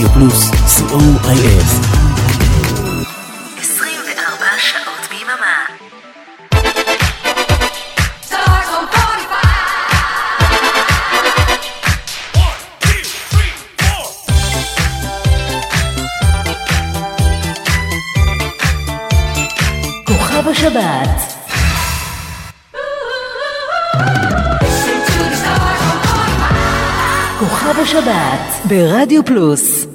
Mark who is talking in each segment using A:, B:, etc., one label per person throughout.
A: רדיו פלוס, co.il
B: 24 שעות ביממה.
C: כוכב השבת. כוכב השבת ברדיו פלוס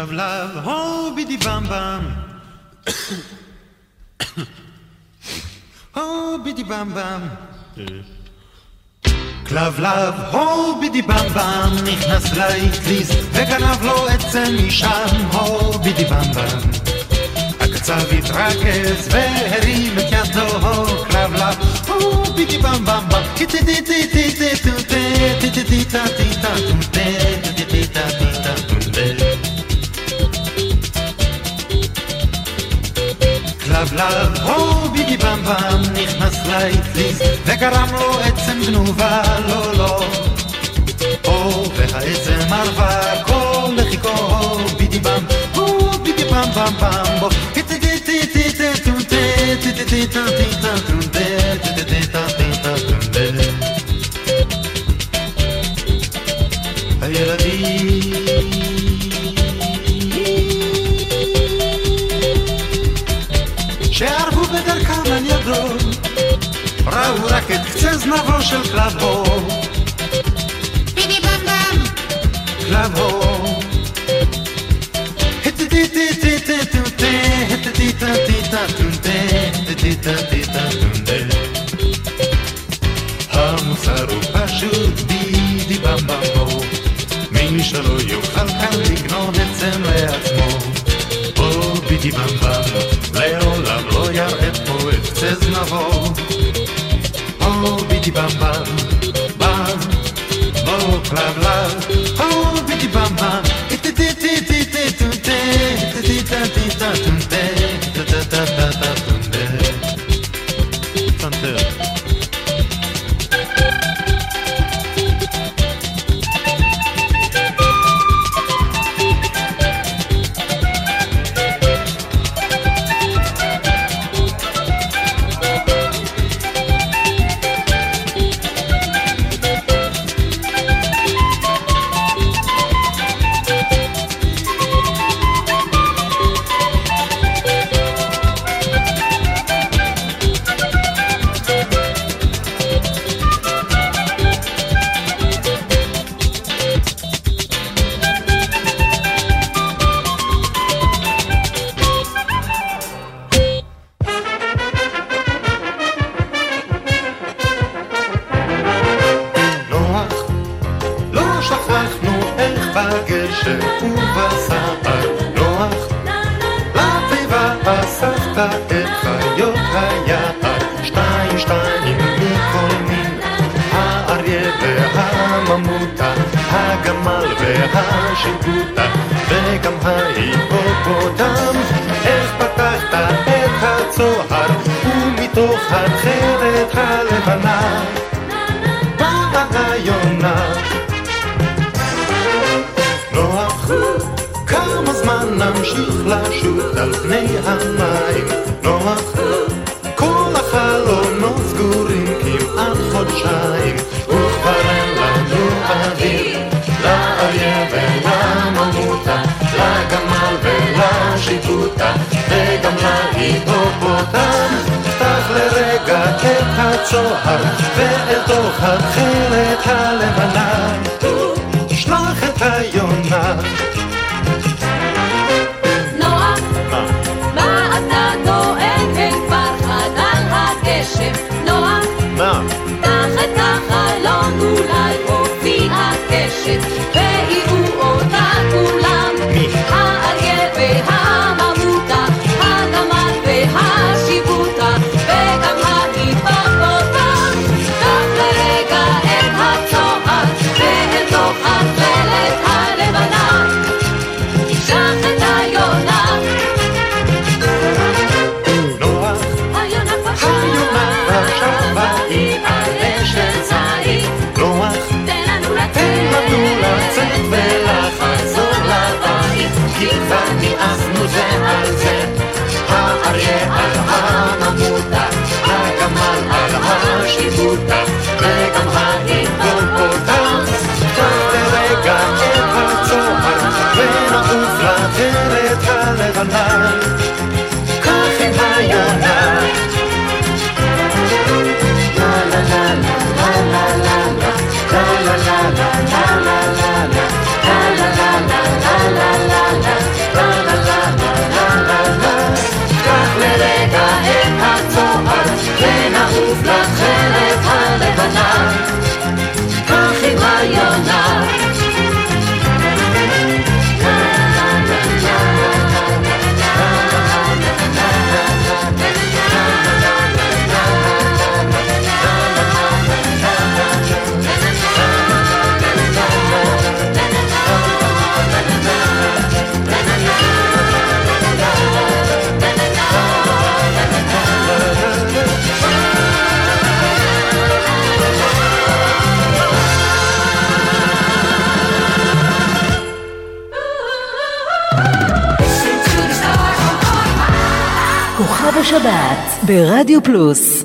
D: Love, love, oh, biddy bam bam. oh, biddy bam bam. כלבלב, הו בידי במבם, נכנס לאטליז וגנב לו עצם משם, הו בידי במבם. הקצב התרכז והרים את ידו, הו כלבלב, הו בידי במבם בם, כלבלב, הו בידי במבם, נכנס לאטליז וגרם לו עצם גנובה, לא לא. הו והעצם ערבה, כל לחיקו, הו בידי במ, הו בידי במ במ במ בו, הילדים
C: znawą się klawą. Klawą. Hamusaru pashu di di bam bam bo, min shalo yo khal khal.
E: בשבת ברדיו פלוס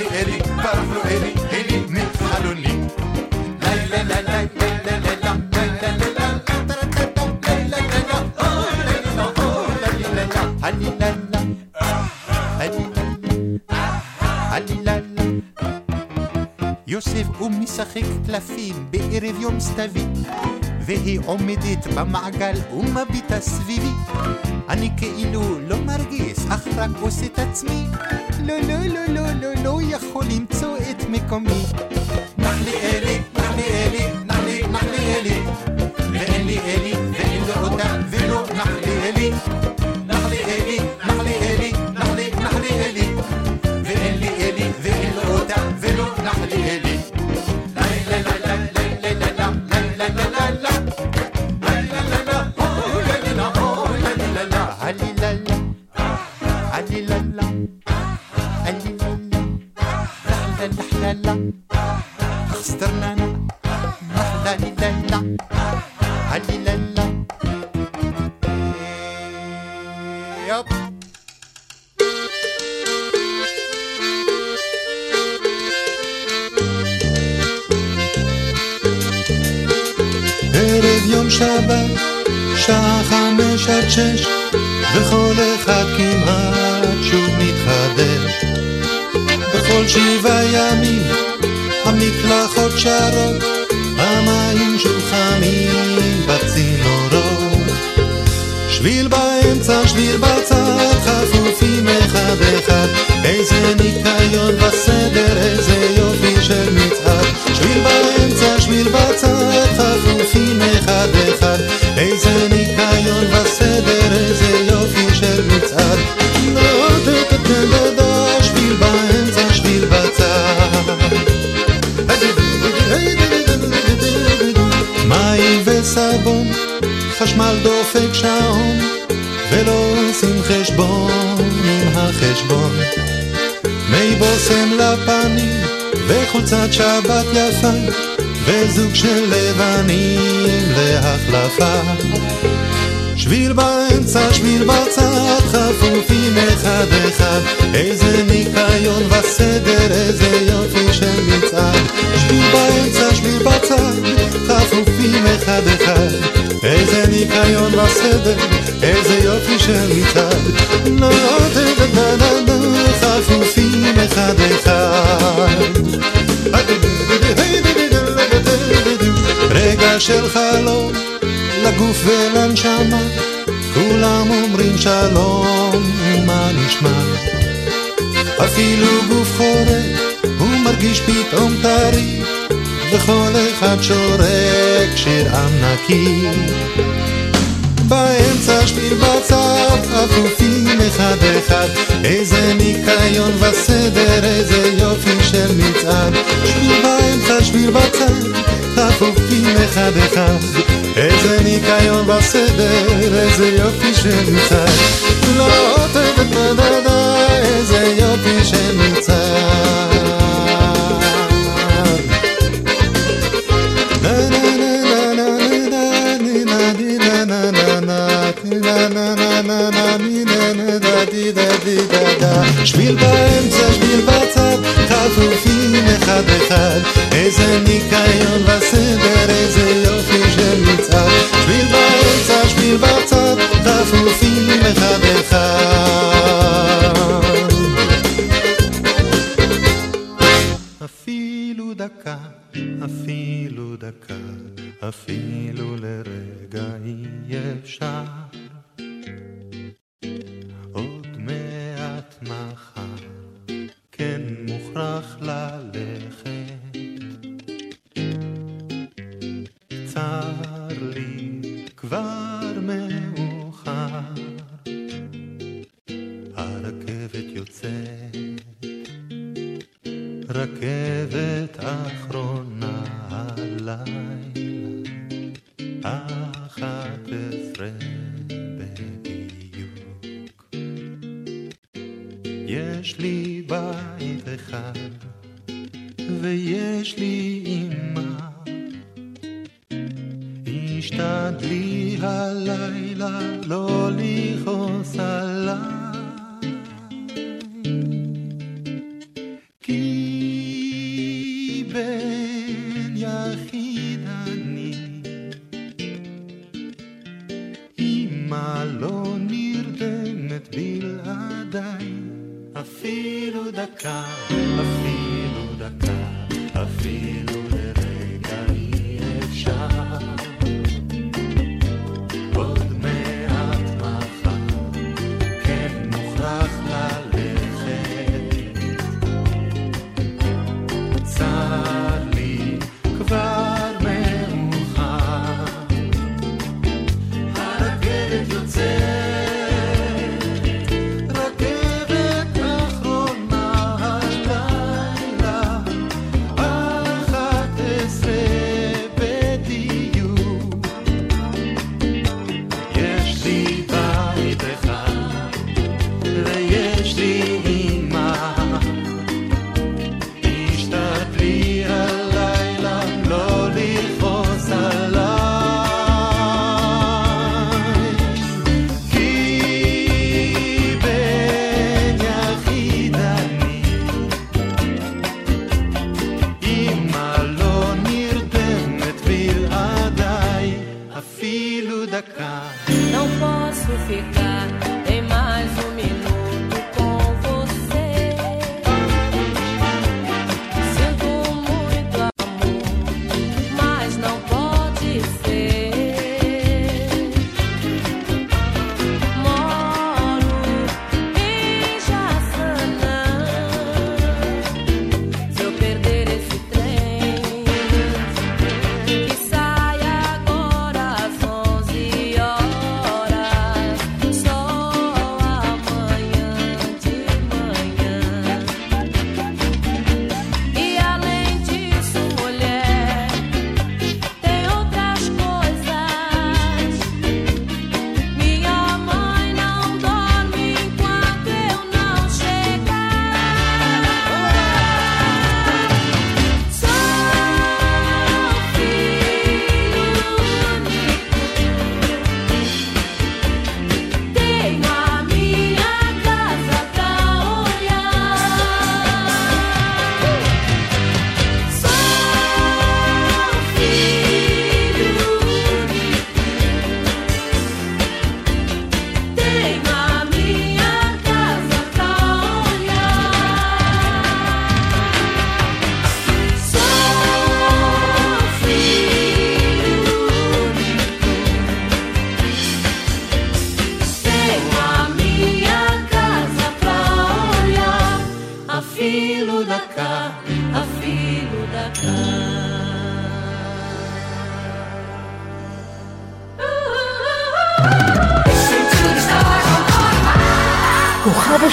C: لي إلي بعرف له إلي إلي متحلوني لا لا لا لا لا لا لا لا يوسف أمي سخيك تلفين بقري في يوم ستافي והיא עומדת במעגל ומביטה סביבי. אני כאילו לא מרגיש, אך רק עושה את עצמי. לא, לא, לא, לא, לא, לא יכול למצוא את מקומי.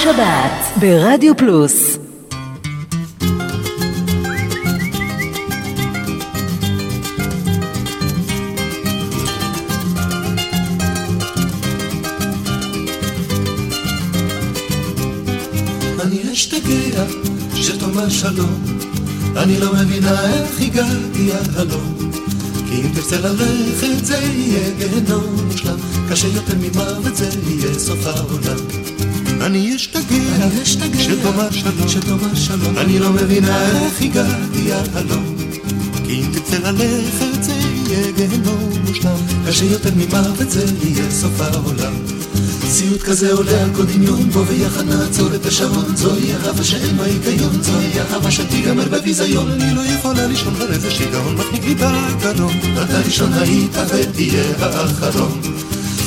E: השבת ברדיו פלוס
F: אני אשתגע שתאמר שלום, אני לא מבינה איך הגעתי עד הלום. כי אם תרצה ללכת זה יהיה גיהנום מושלם, קשה יותר ממוות זה יהיה סוף העולם. אני אשתגע, אני אשתגע, שתאמר שלום, שתאמר שלום, אני לא מבינה איך הגעתי עד הלום. כי אם תרצה ללכת זה יהיה גיהנום מושלם, קשה יותר ממוות זה יהיה סוף העולם. סיוט כזה עולה על כל דמיון, בוא ויחד נעצור את השעון. זוהי אהבה שאין בה היגיון, זוהי אהבה שתיגמר בביזיון. אני לא יכולה לישון על איזה שיגעון, מחניק לי בגרון. אתה ראשון היית ותהיה האחרון.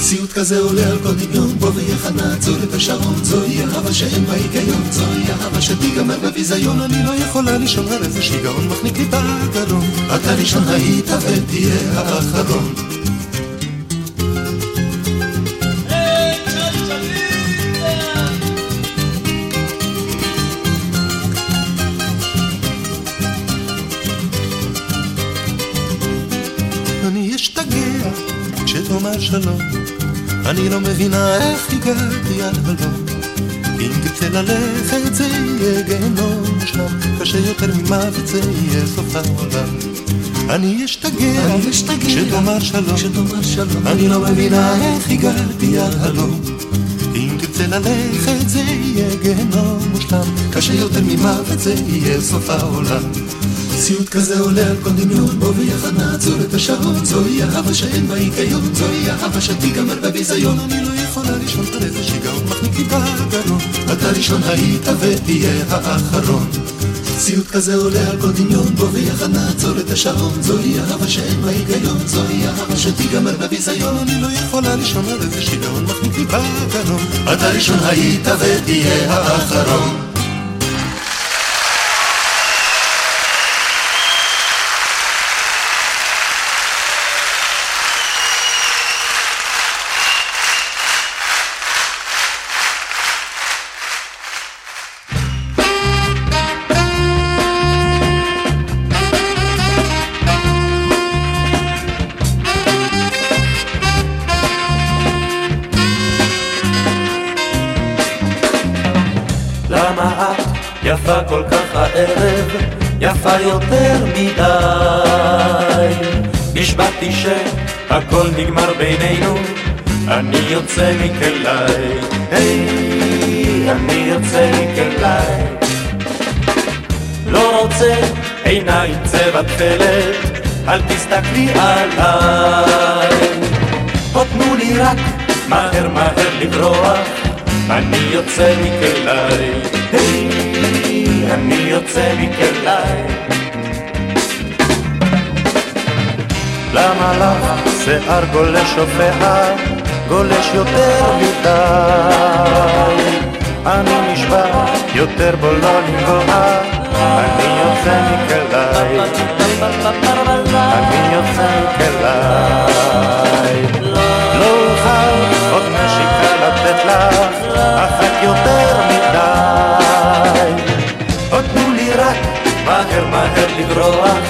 F: סיוט כזה עולה על כל דמיון, בוא ויחד נעצור את השעון. זוהי אהבה שאין בה היגיון, זוהי אהבה שתיגמר בביזיון. אני לא יכולה לישון על איזה שיגעון, מחניק לי בגרון. אתה ראשון היית ותהיה האחרון. אני שלום אני לא מבינה איך הגעתי עד הלום אם תרצה ללכת זה יהיה גיהנום מושלם קשה יותר ממוות זה יהיה סוף העולם. אני אשתגע כשתאמר שלום. אני לא מבינה איך הגעתי עד הלום. אם תרצה ללכת זה יהיה גיהנום מושלם קשה יותר ממוות זה יהיה סוף העולם סיוט כזה עולה על כל דמיון, בוא ויחד נעצור את השעון. זוהי אהבה שאין בה היגיון, זוהי אהבה שתיגמר בביזיון. אני לא יכולה לישון על איזה שיגעון, מחניק לי בגרון. אתה ראשון היית ותהיה האחרון. סיוט כזה עולה על כל דמיון, בוא ויחד נעצור את השעון. זוהי אהבה שאין בה היגיון, זוהי אהבה שתיגמר בביזיון. אני לא יכולה לישון על איזה שיגעון, מחניק לי בגרון. אתה ראשון היית ותהיה האחרון.
G: יוצא מכליי. היי, אני יוצא מכליי. לא רוצה עיניים צבע תכלת, אל תסתכלי עליי. או תנו לי רק מהר מהר לברוח, אני יוצא מכליי. היי, אני יוצא מכליי. למה לך שיער גולש הופע, גולש יותר מדי? אני נשבע יותר בו לא לנגוע, אני יוצא מכליי. אני יוצא מכליי. לא אוכל עוד נשיקה לתת לך, אחת יותר מדי. עוד תנו לי רק מהר מהר לברוח,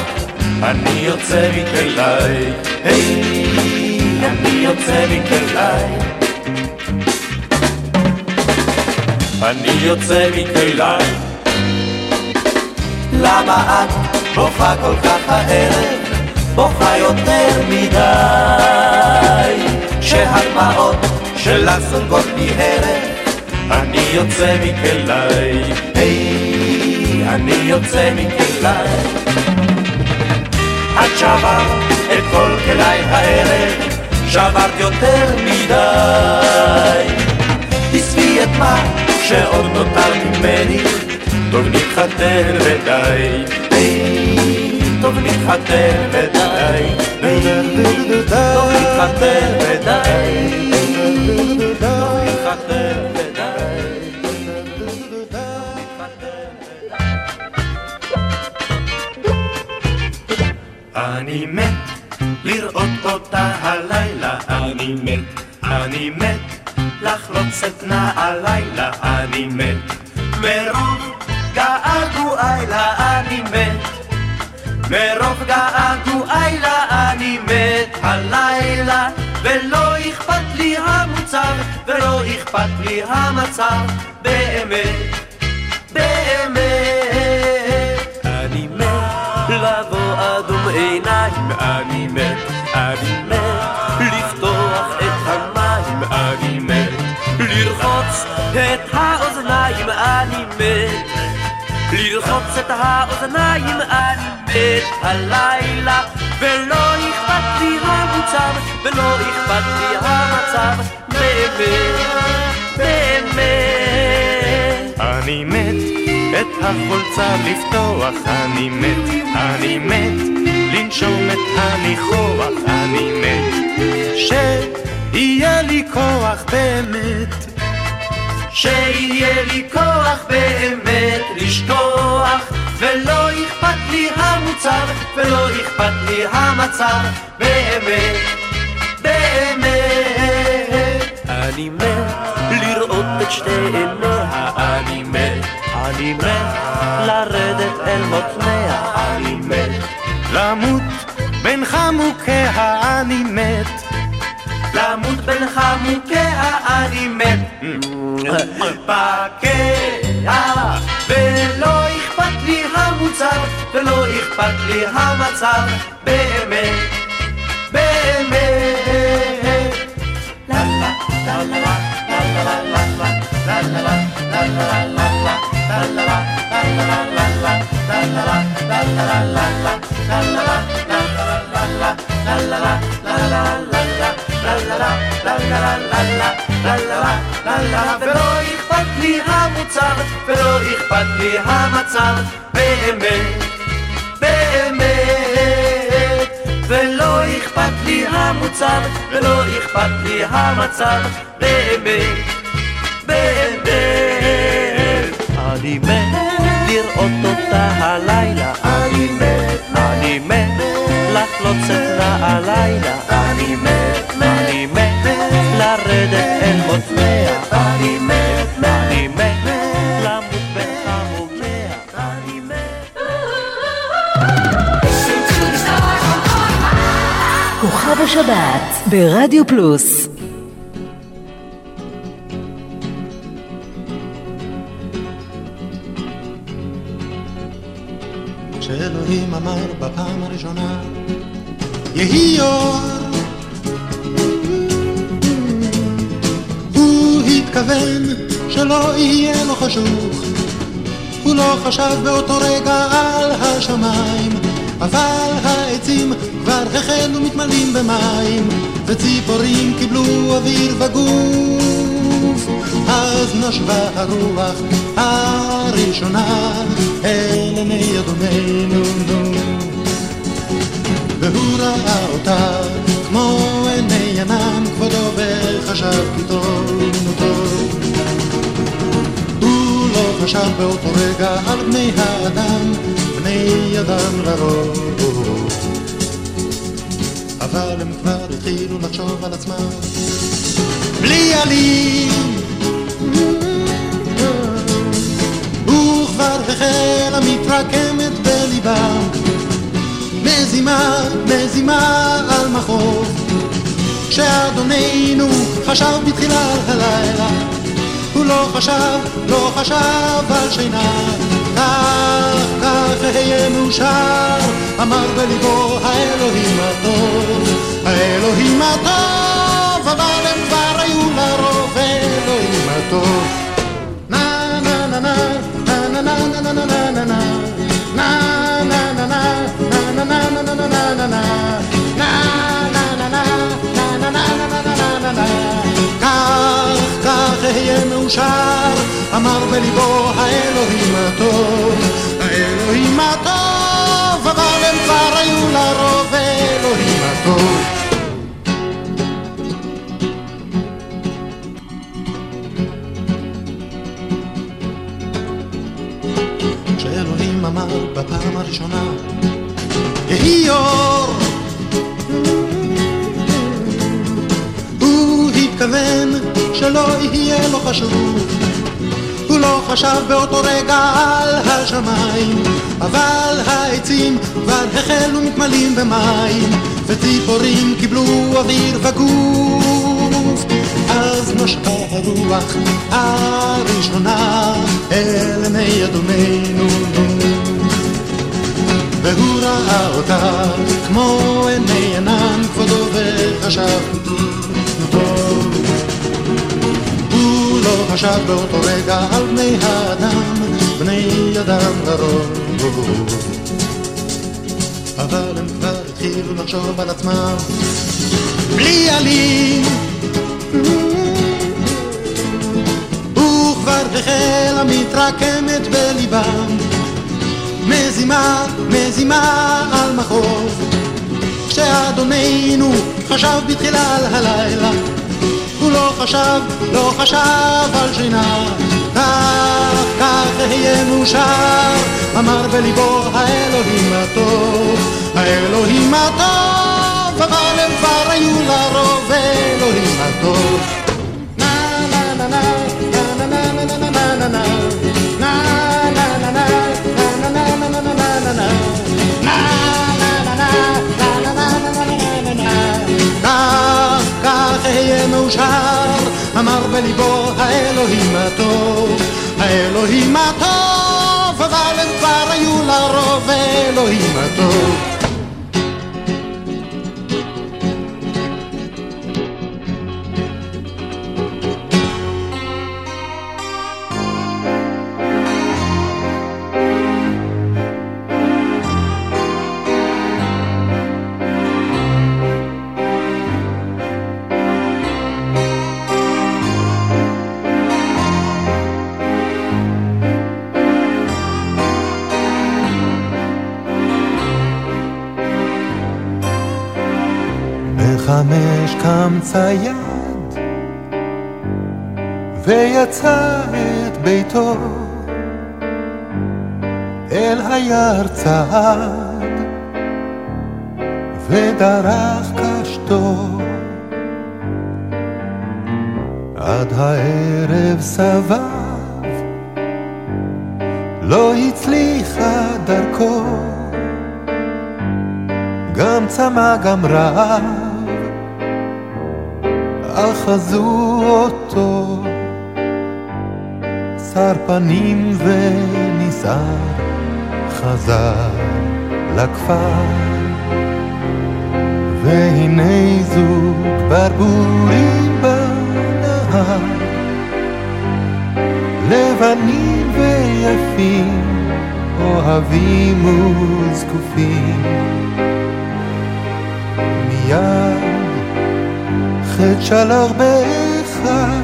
G: אני יוצא מכליי. היי, אני יוצא מכליי. אני יוצא מכליי. למה את בוכה כל כך הערב? בוכה יותר מדי. שהדמעות שלה סונגות לי הרף, אני יוצא מכליי. היי, אני יוצא מכליי. את שברת את כל כליי הערב, שברת יותר מדי. תסבי את מה שעוד נותר ממני, טוב נתחתן ודי. טוב נתחתן ודי. טוב נתחתן ודי. טוב נתחתן ודי. אני מת, אני מת לחלוץ את נעלילה, אני מת. מרוב געגועי אני מת. מרוב געגועי אני מת הלילה ולא אכפת לי המוצר ולא אכפת לי המצב באמת, באמת. אני מת לבוא אדום עיניים, אני מת, אני מת לרחוץ את האוזניים, אני מת לרחוץ את האוזניים, אני מת הלילה ולא אכפת לי המוצר ולא אכפת לי המצב באמת, באמת.
H: אני מת את החולצה לפתוח, אני מת, אני מת לנשום את הניחוח, אני מת שיהיה לי כוח באמת.
G: שיהיה לי כוח באמת לשכוח ולא אכפת לי המוצר ולא אכפת לי המצב באמת, באמת. אני מת לראות את שתי עיניה אני מת, אני מת לרדת אל מותניה אני מת
H: למות בין חמוקיה אני מת
G: למות בין חמוקיה אני מת פקע ולא אכפת לי המוצר ולא אכפת לי המצב באמת באמת. לה לה לה לה לה לה לה לה לה לה לה לה ולא אכפת לי המצב, באמת, באמת. אני מת לראות אותה הלילה, אני מת, אני מת לחלוץ את נעלילה, אני מת, אני מת לרדת אל מותניה, אני מת, אני מת למות בחמומיה, אני מת.
E: כוכב השבת ברדיו פלוס
C: שאלוהים אמר בפעם הראשונה, יהי אור. הוא התכוון שלא יהיה לו חשוך, הוא לא חשב באותו רגע על השמיים, אבל העצים כבר החלו מתמלאים במים, וציפורים קיבלו אוויר וגוף, אז נשבה הרוח הראשונה אל עיני אדוננו נו. והוא ראה אותה כמו עיני ענן כבודו וחשב כי טוב נו טוב. הוא לא חשב באותו רגע על בני האדם, בני אדם לרוב. אבל הם כבר התחילו לחשוב על עצמם בלי עלים וכבר החלה מתרקמת בליבם מזימה, מזימה על מחוף כשאדוננו חשב בתחילת הלילה הוא לא חשב, לא חשב על שינה. כך, כך אהיה מאושר אמר בליבו האלוהים הטוב האלוהים הטוב אבל הם כבר היו לרוב האלוהים הטוב אהיה מאושר, אמר בליבו האלוהים הטוב, האלוהים הטוב, אבל הם כבר היו לרוב האלוהים הטוב. בפעם הראשונה, יהי אור. הוא התכוון שלא יהיה לו חשוב. הוא לא חשב באותו רגע על השמיים, אבל העצים כבר החלו מתמלאים במים, וציפורים קיבלו אוויר וגוף. אז נשקה הרוח הראשונה אל עיני אדוננו והוא ראה אותה כמו עיני ענן כבודו וחשב. טוב הוא לא חשב באותו רגע על בני האדם בני אדם לרוב אבל הם כבר התחילו לחשוב על עצמם. בלי
I: גלים. וכבר החלה מתרקמת בליבם מזימה, מזימה על מחוז כשאדוננו חשב בתחילה על הלילה הוא לא חשב, לא חשב על שינה. כך, כך אהיה מאושר אמר בליבו האלוהים הטוב. האלוהים הטוב אבל הם כבר היו לרוב אלוהים הטוב מאושר, אמר בליבו האלוהים הטוב, האלוהים הטוב, אבל הם כבר היו לרוב אלוהים הטוב.
C: צייד ויצא את ביתו אל היער צעד ודרך קשתו עד הערב סבב. לא הצליחה דרכו גם צמא גם רעב אחזו אותו. שר פנים ונסער חזר לכפר. והנה זוג ברבורים בנהר. לבנים ויפים אוהבים וזקופים. מיד חטא של הרבה אחד.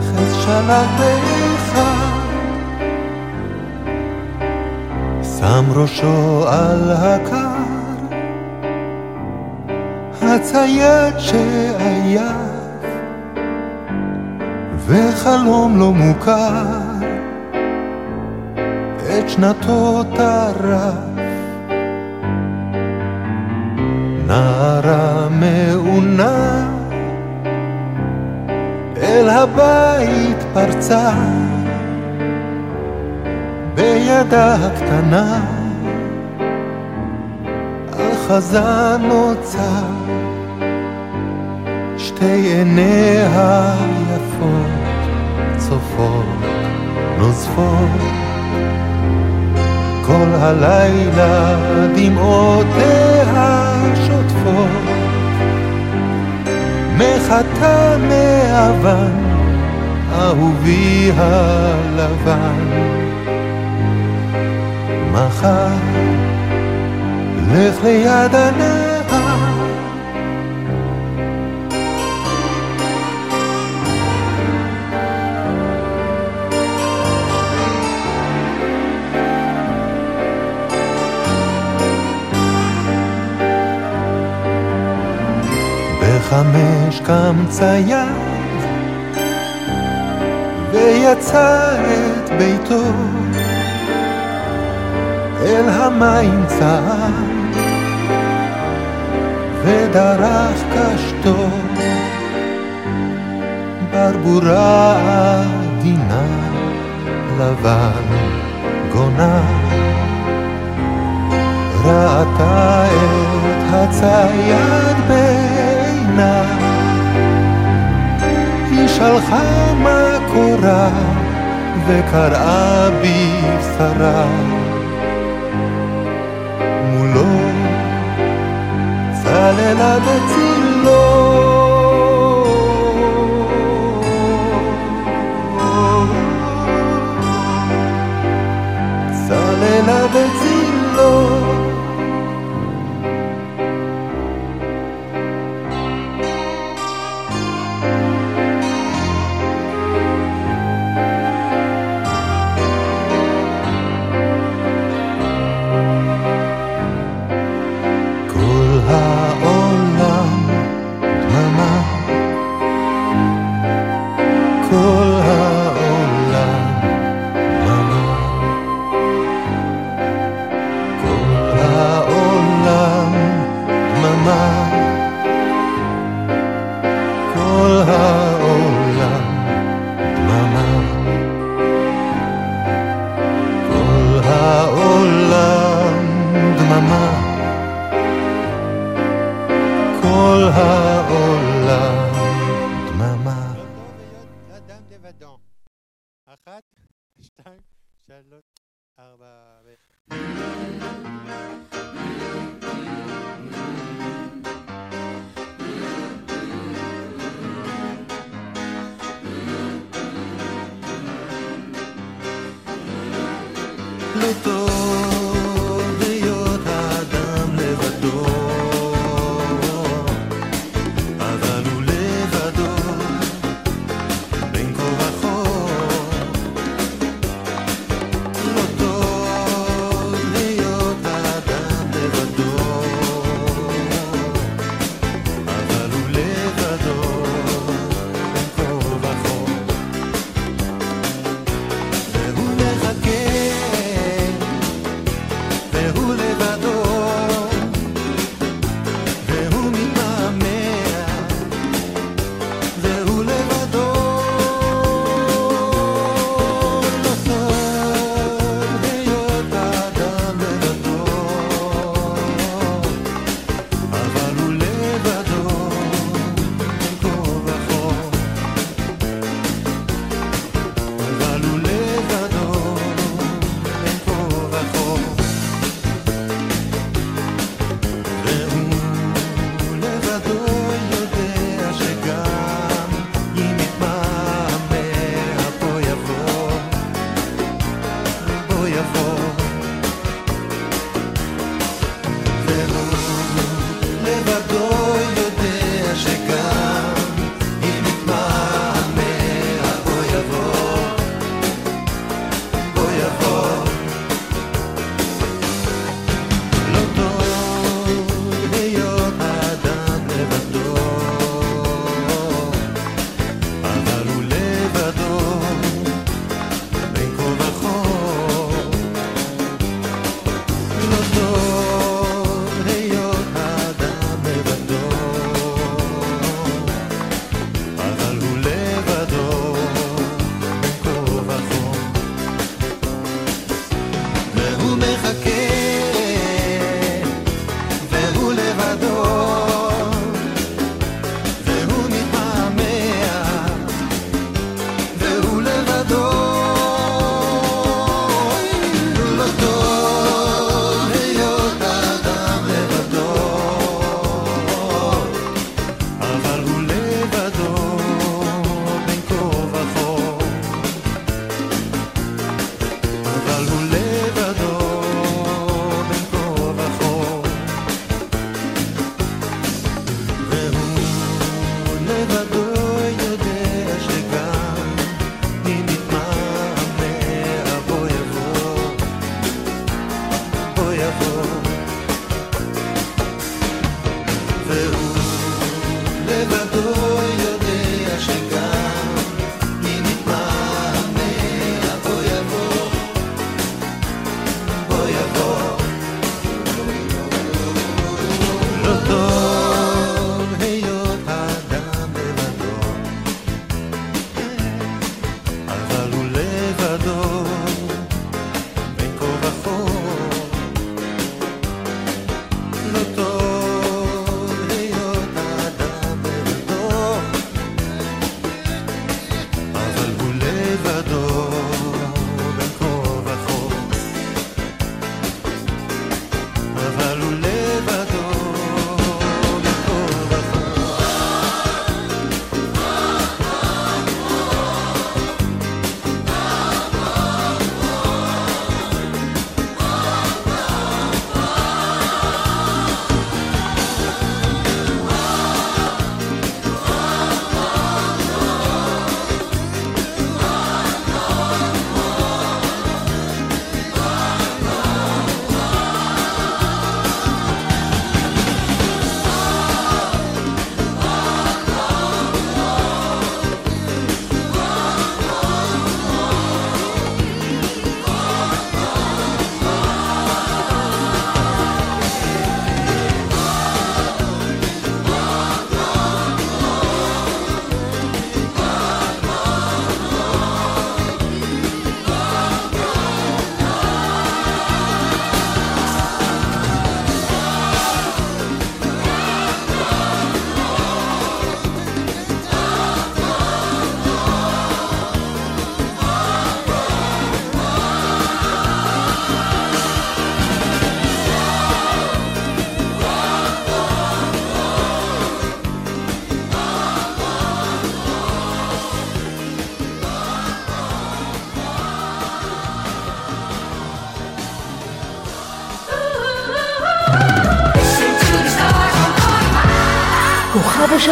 C: חטא של ארבעך. שם ראשו על הקר, הצייד שהיה, וחלום לא מוכר. שנתו טרף. נערה מעונה אל הבית פרצה בידה הקטנה אחזה נוצה שתי עיניה יפות צופות נוזפות כל הלילה דמעותיה שוטפות. מחטא מאבן אהובי הלבן. מחר לך ליד הנהר בחמש קם צייד ויצא את ביתו. אל המים צעד ודרך קשתו. ברבורה עדינה לבן גונה. ראתה את הצייד בעינה היא שלחה מה קורה וקראה בשרה מולו צללה בצילו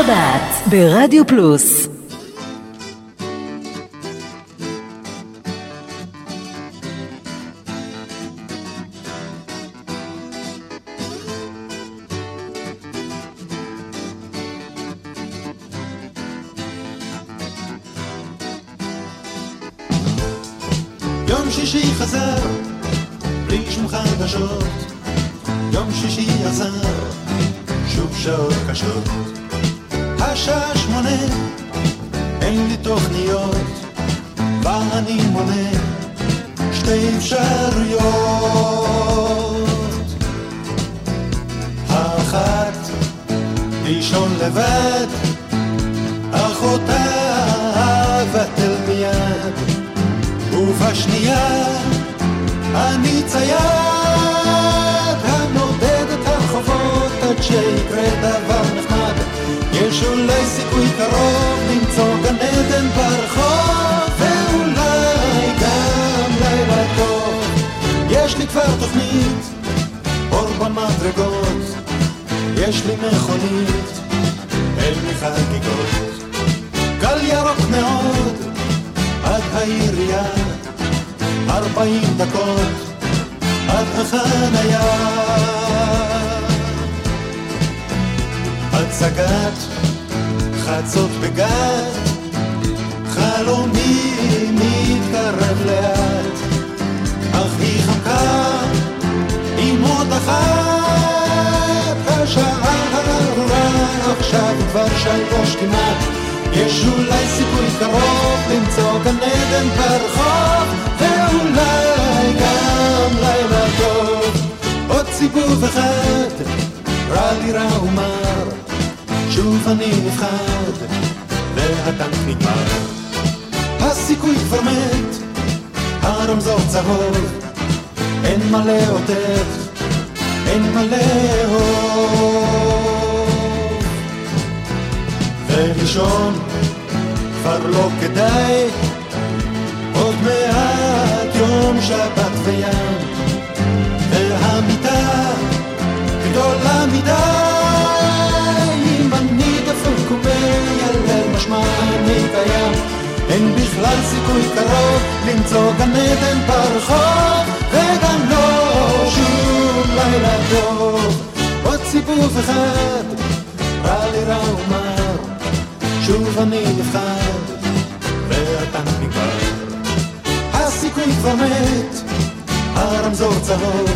E: השבת ברדיו פלוס
C: ובשנייה אני צייד הנודד את הרחובות עד שיקרה דבר נחמד. יש אולי סיכוי קרוב למצוא גן עדן ברחוב ואולי גם לילה טוב. יש לי כבר תוכנית אור במדרגות. יש לי מכונית אין לי חגיגות גל ירוק מאוד עד העירייה, ארבעים דקות עד החניה. הצגת חצות בגת, חלומי מתקרב לאט, אך היא חמקה עם עוד אחת, השעה עכשיו כבר שלוש כמעט יש אולי סיכוי קרוב למצוא גן עדן ברחוב, ואולי גם לילה טוב. עוד סיבוב אחד, רע לי רע ומר, שוב אני נפחד, והטנק נגמר. הסיכוי כבר מת, הרמזור צהוב, אין מה לאותת, אין מה לאהוב. ולישון כבר לא כדאי, עוד מעט יום שבת וים, והמיטה גדולה מדי, אם אני דפוק ומיילל משמע אני קיים, אין בכלל סיכוי קרוב למצוא גן עדן ברחוב, וגם לא שום לילה טוב, עוד סיבוב אחד, רע ומר. שוב אני אחד, והטנק נגמר. הסיכוי כבר מת, הרמזור צהוב,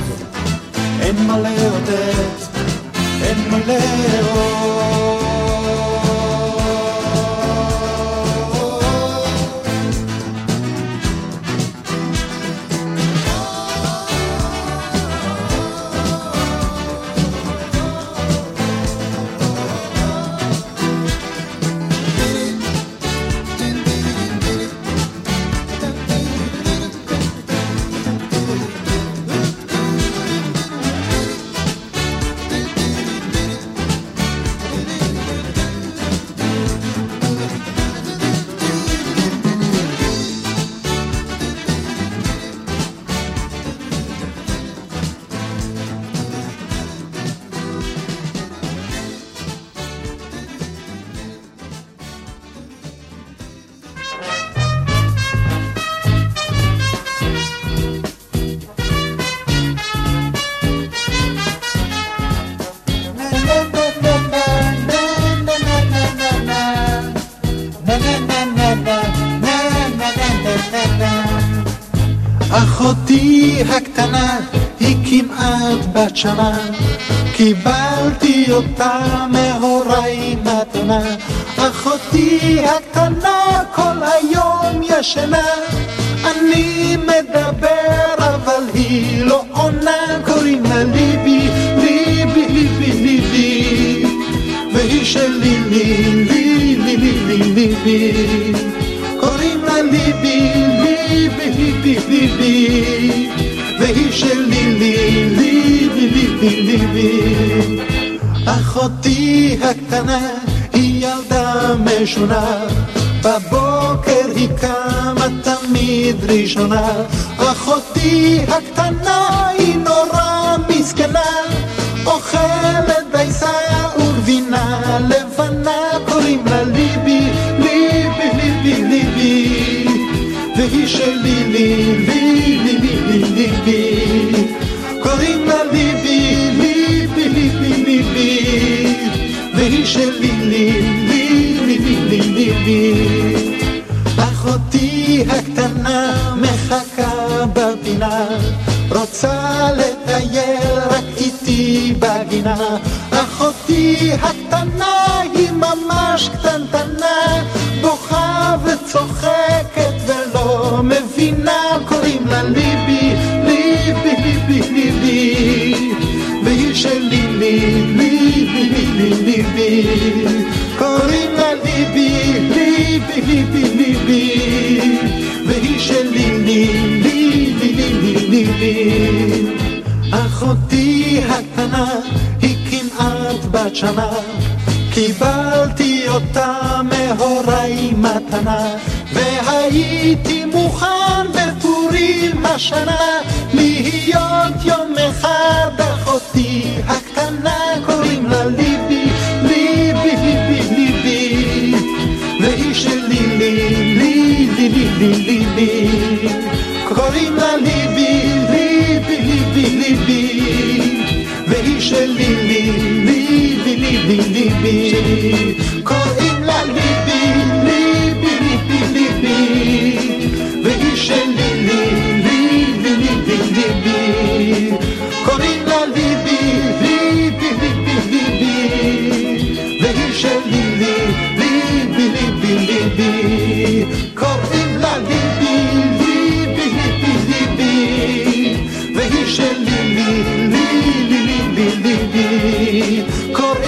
C: אין מה לאותת, אין מה לאהוב. בת שנה קיבלתי אותה מהוריי מתנה אחותי הקטנה כל היום ישנה. אני מדבר אבל היא לא עונה. קוראים לה ליבי ליבי ליבי ליבי. והיא שלי לי לי לי לי ליבי. קוראים לה ליבי ליבי ליבי ליבי. והיא שלי לי ליבי חביבי, אחותי הקטנה היא ילדה משונה, בבוקר היא קמה תמיד ראשונה, אחותי הקטנה היא נורא מסכנה, אוכלת דייסה וגבינה לבנה, קוראים לה ליבי, ליבי, ליבי, ליבי, והיא שלי, ליבי, ליבי, ליבי, ליבי. דברים על ליבי, ליבי, ליבי, ליבי, והיא שלי, ליבי, ליבי, ליבי, ליבי. אחותי הקטנה מחכה בפינה, רוצה לטייל רק איתי בגינה. אחותי הקטנה היא ממש קטנטנה, בוכה וצוחקת. קוראים לה ליבי ליבי ליבי ליבי והיא שלי ליבי ליבי ליבי אחותי הקטנה היא כמעט בת שנה קיבלתי אותה מהוריי מתנה והייתי מוכן בפורים השנה להיות יום אחד אחותי והיא שלי ליבי ליבי ליבי קוראים לה ליבי ליבי ליבי ליבי והיא שלי ליבי ליבי ליבי קוראים לה ליבי ליבי ליבי ליבי והיא שלי ליבי ליבי ליבי קוראים לה ליבי ליבי ליבי ליבי והיא שלי ליבי ליבי ליבי קוראים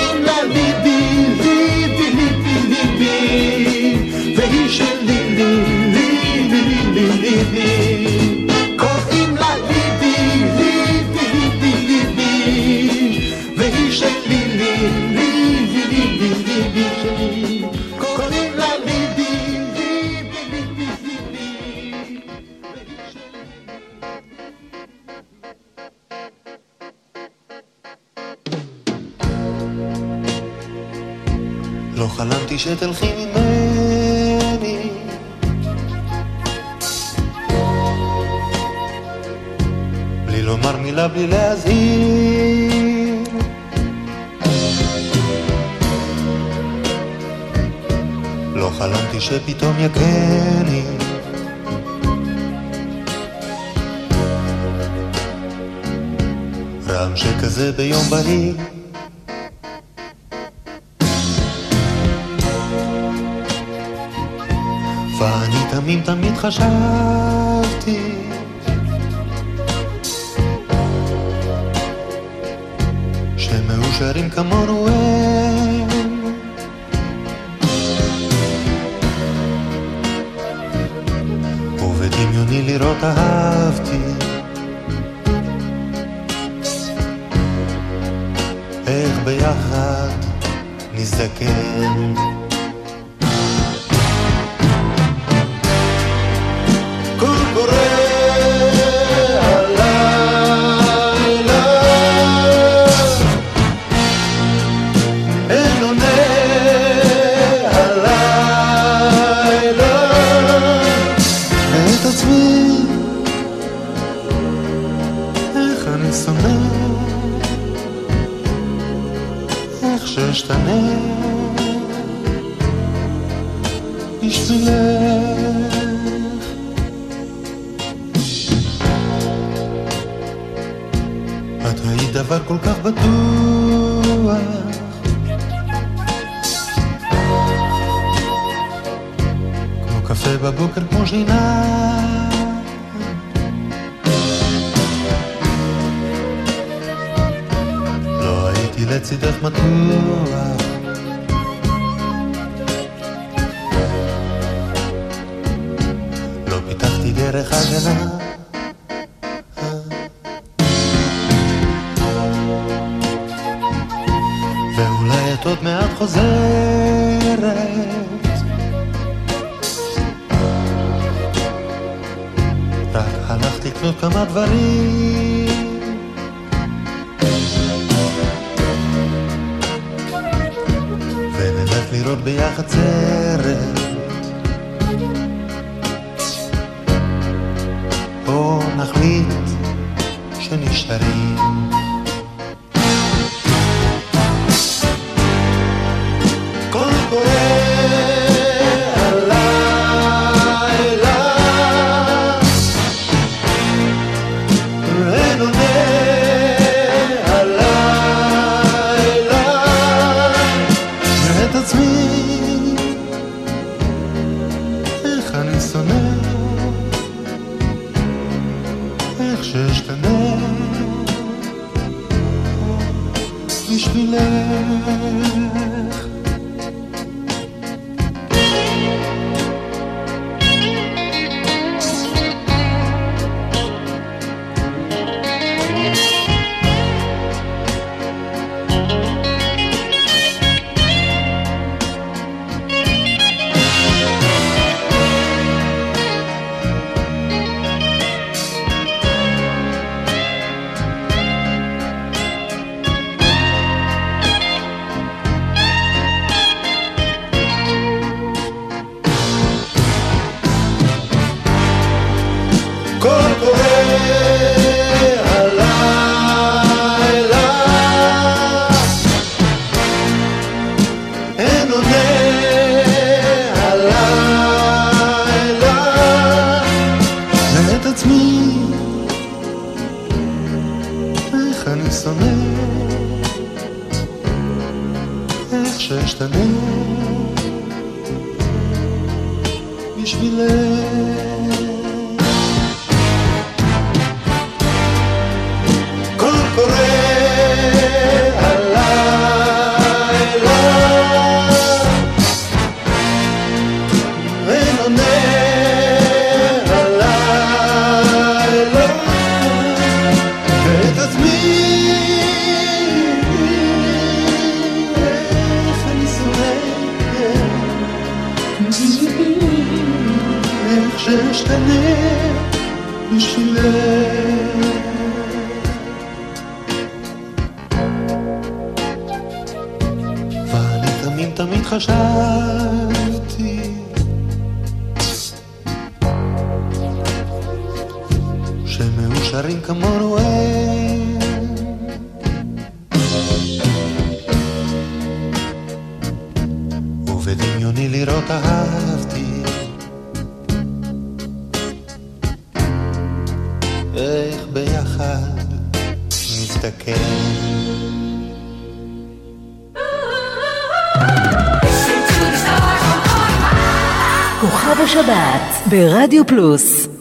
J: אהבתי. שמאושרים כמונו אין. ובדמיוני לראות אהב שבת
C: ברדיו פלוס.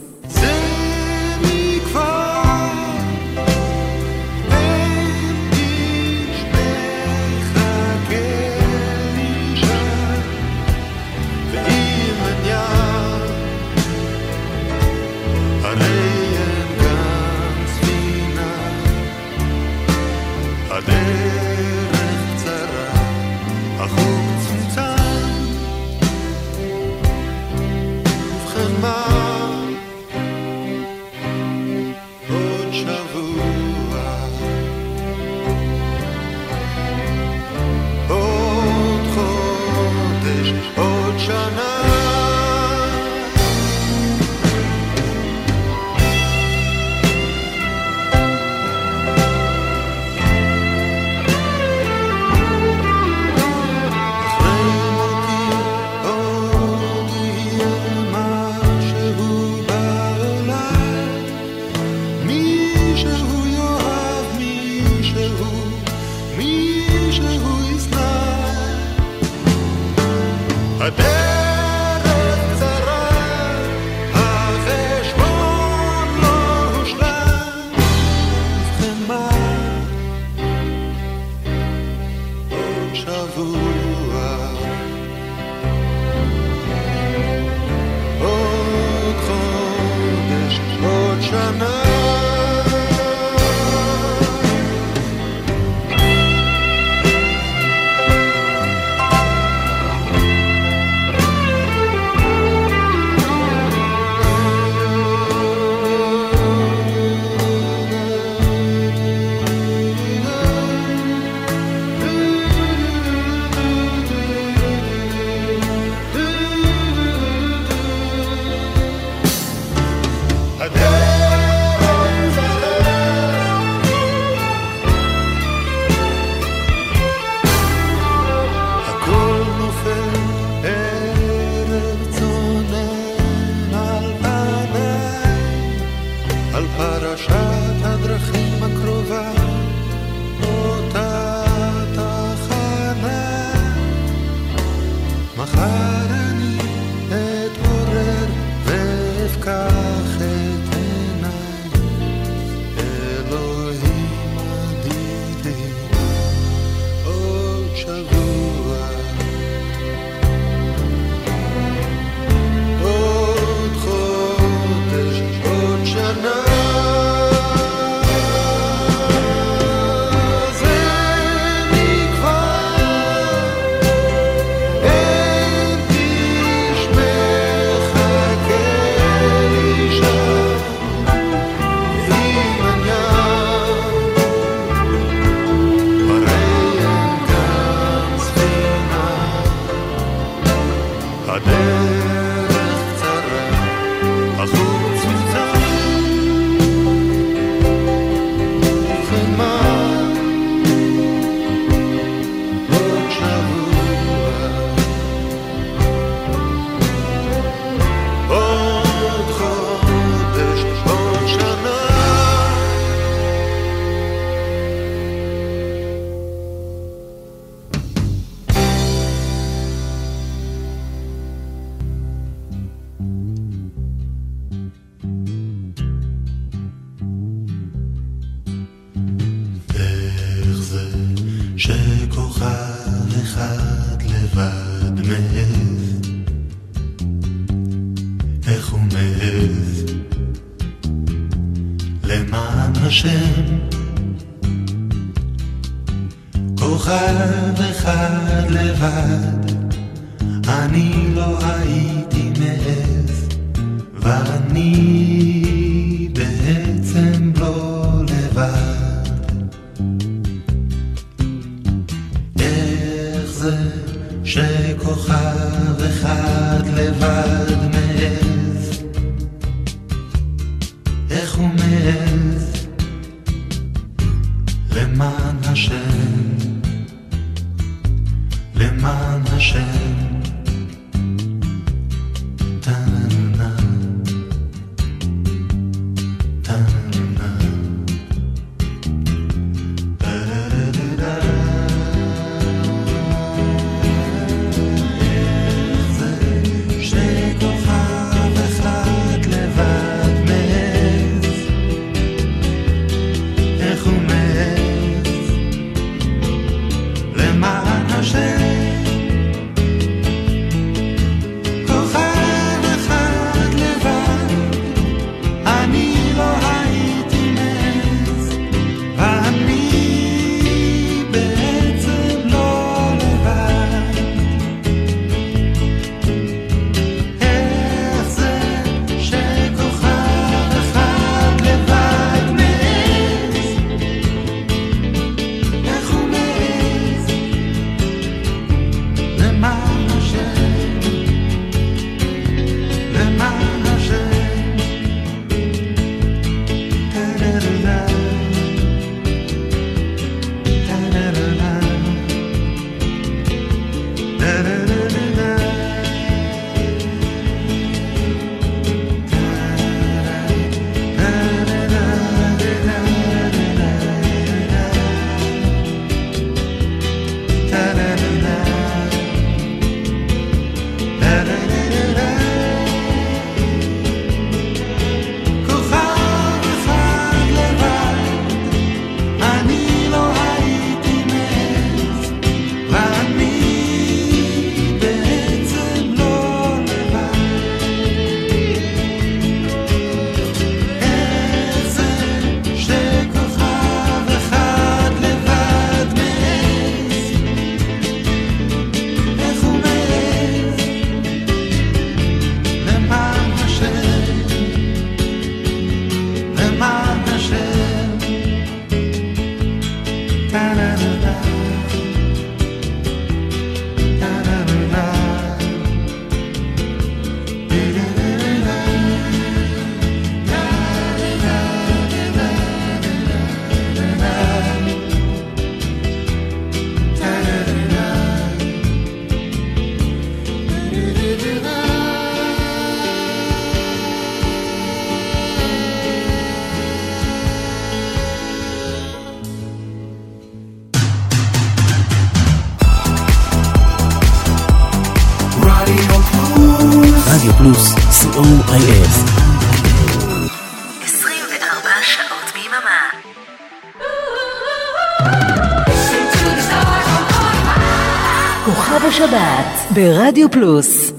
C: ברדיו פלוס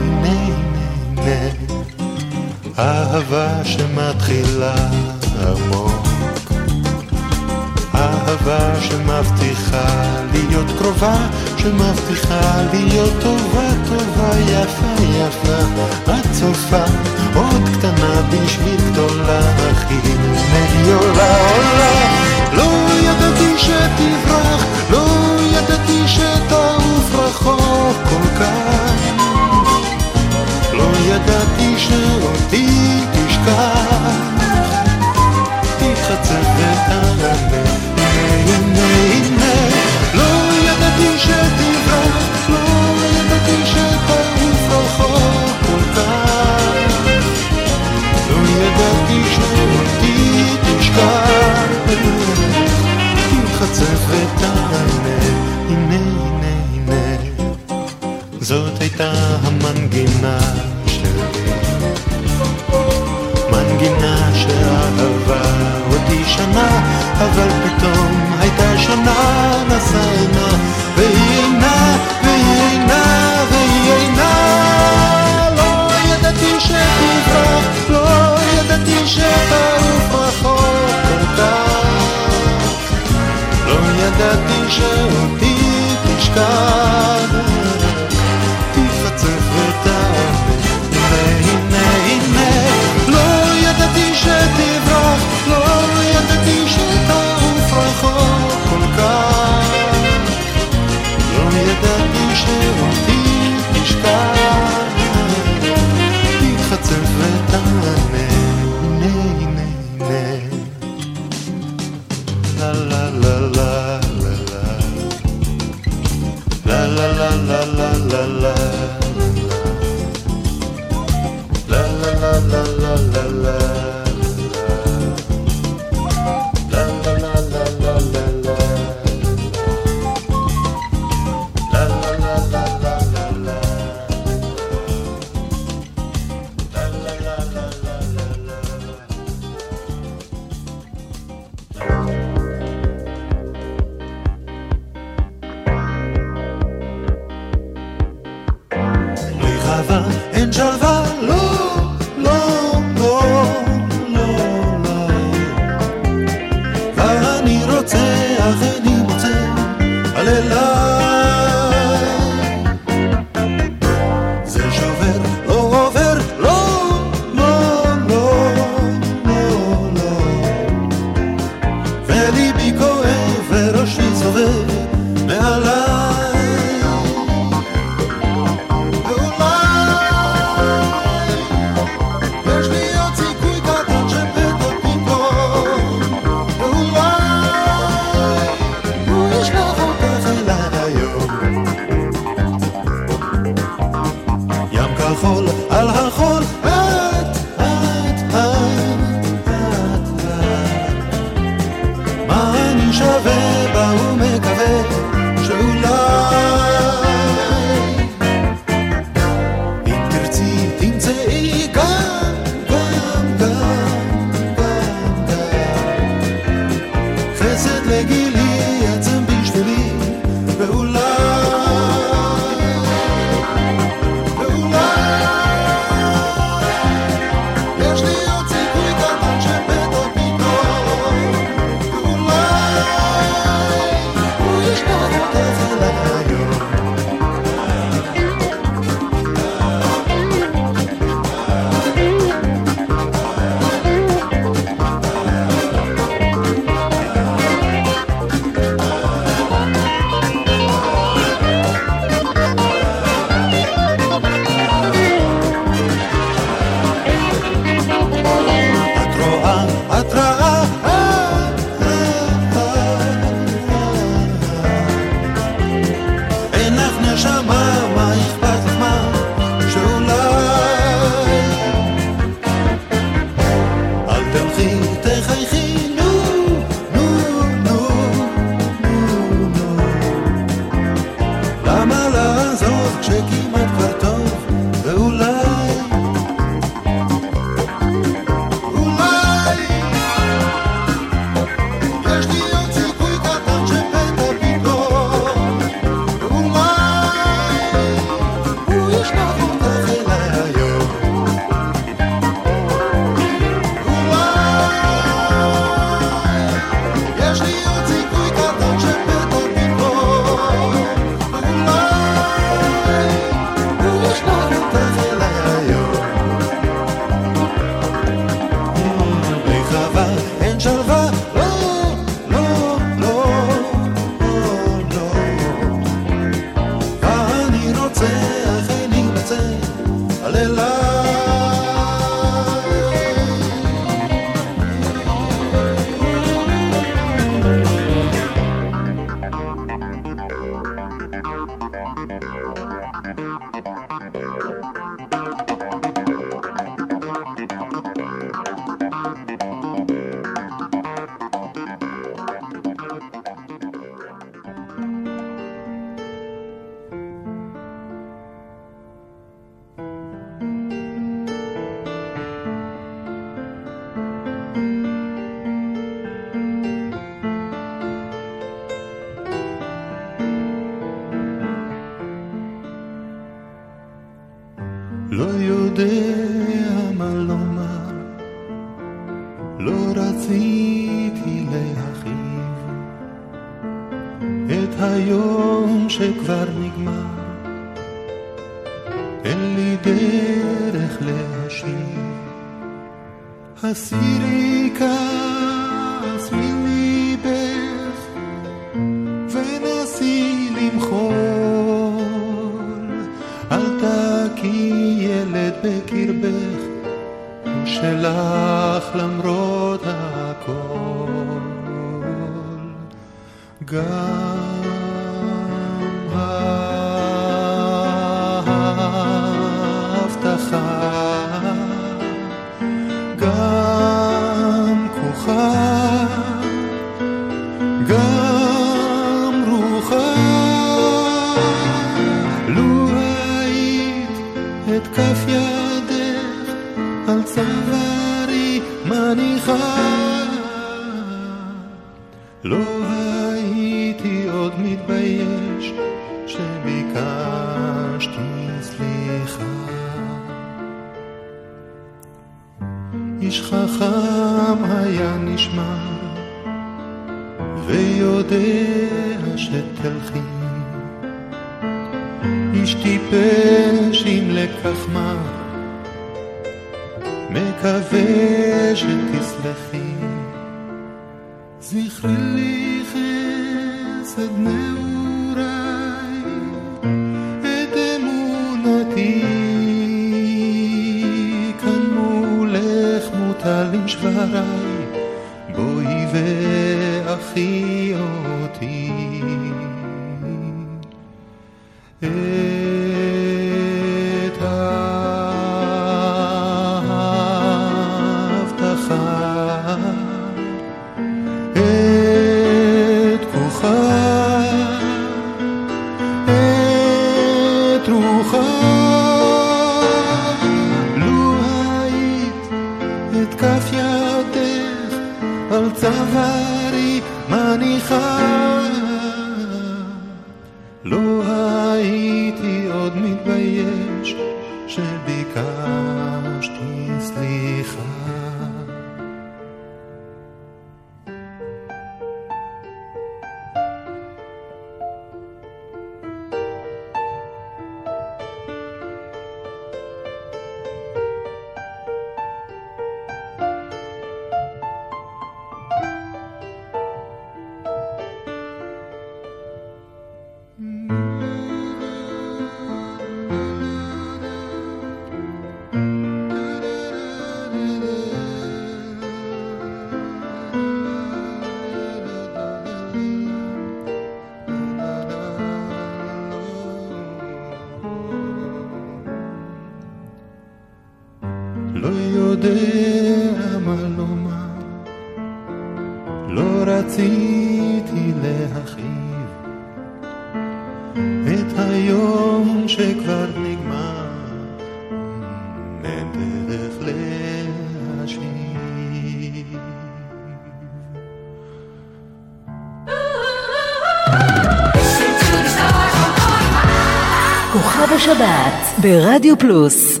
E: ברדיו פלוס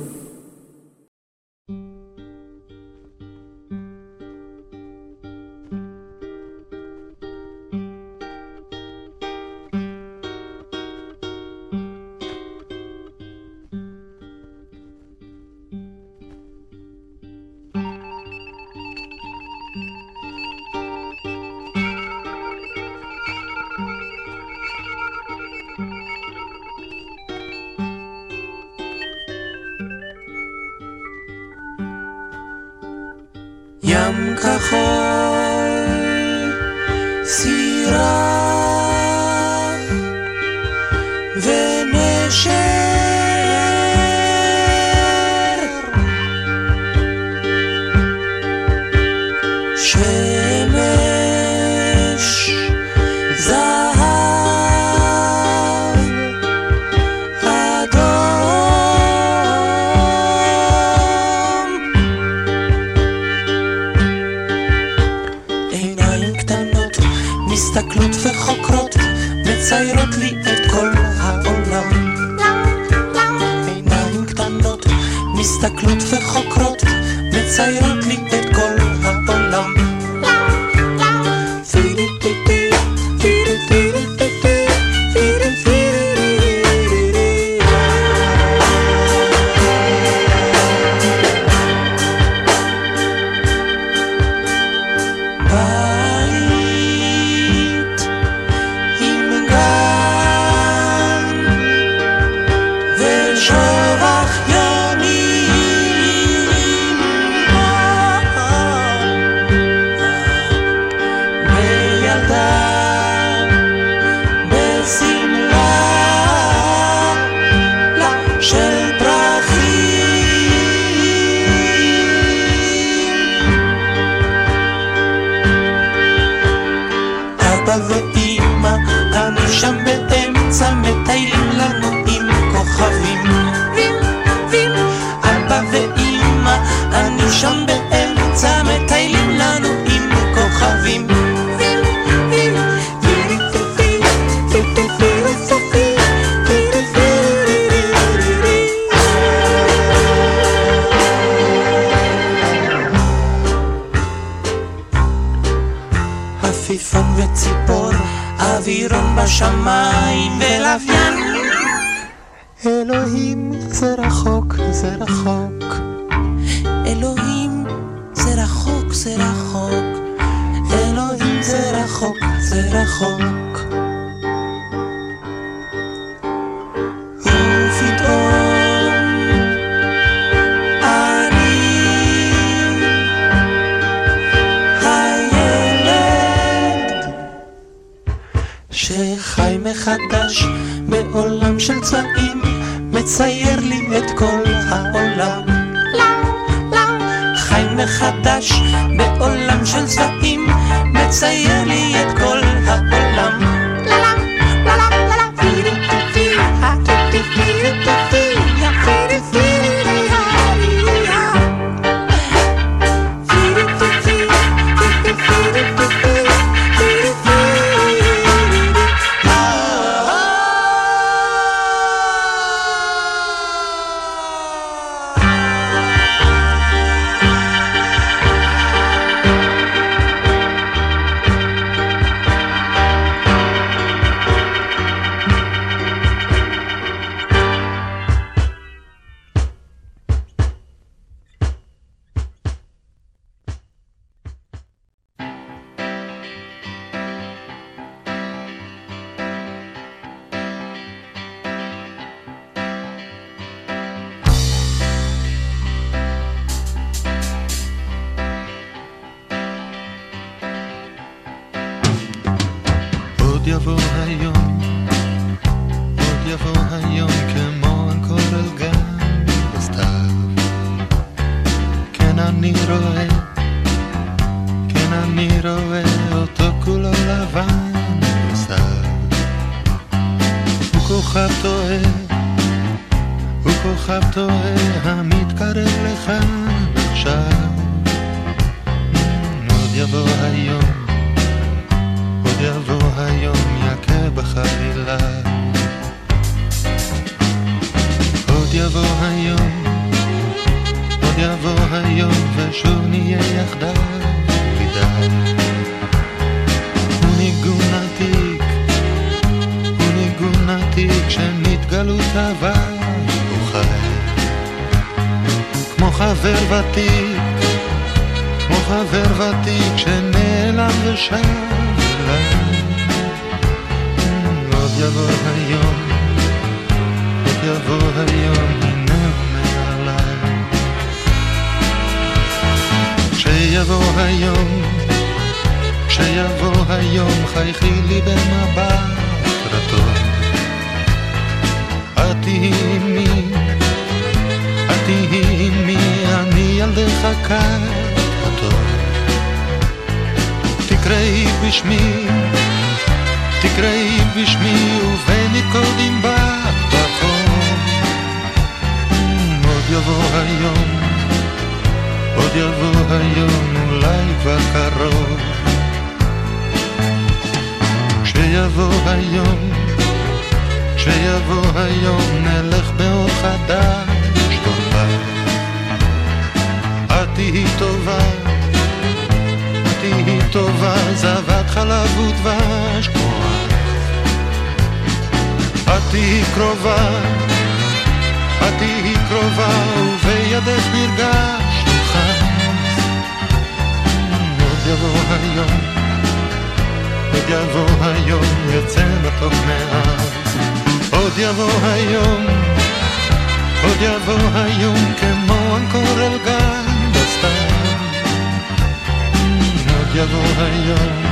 C: יבוא היום,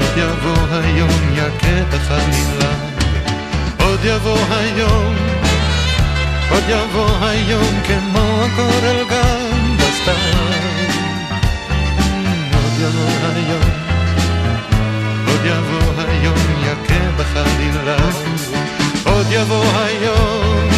C: עוד יבוא היום, יכה אחד נפלא. עוד יבוא היום, עוד יבוא היום, כמו הקורל גם בסתיו. עוד יבוא היום, עוד יבוא היום, יכה בחלילה. עוד יבוא היום.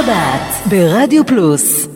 C: השבת ברדיו פלוס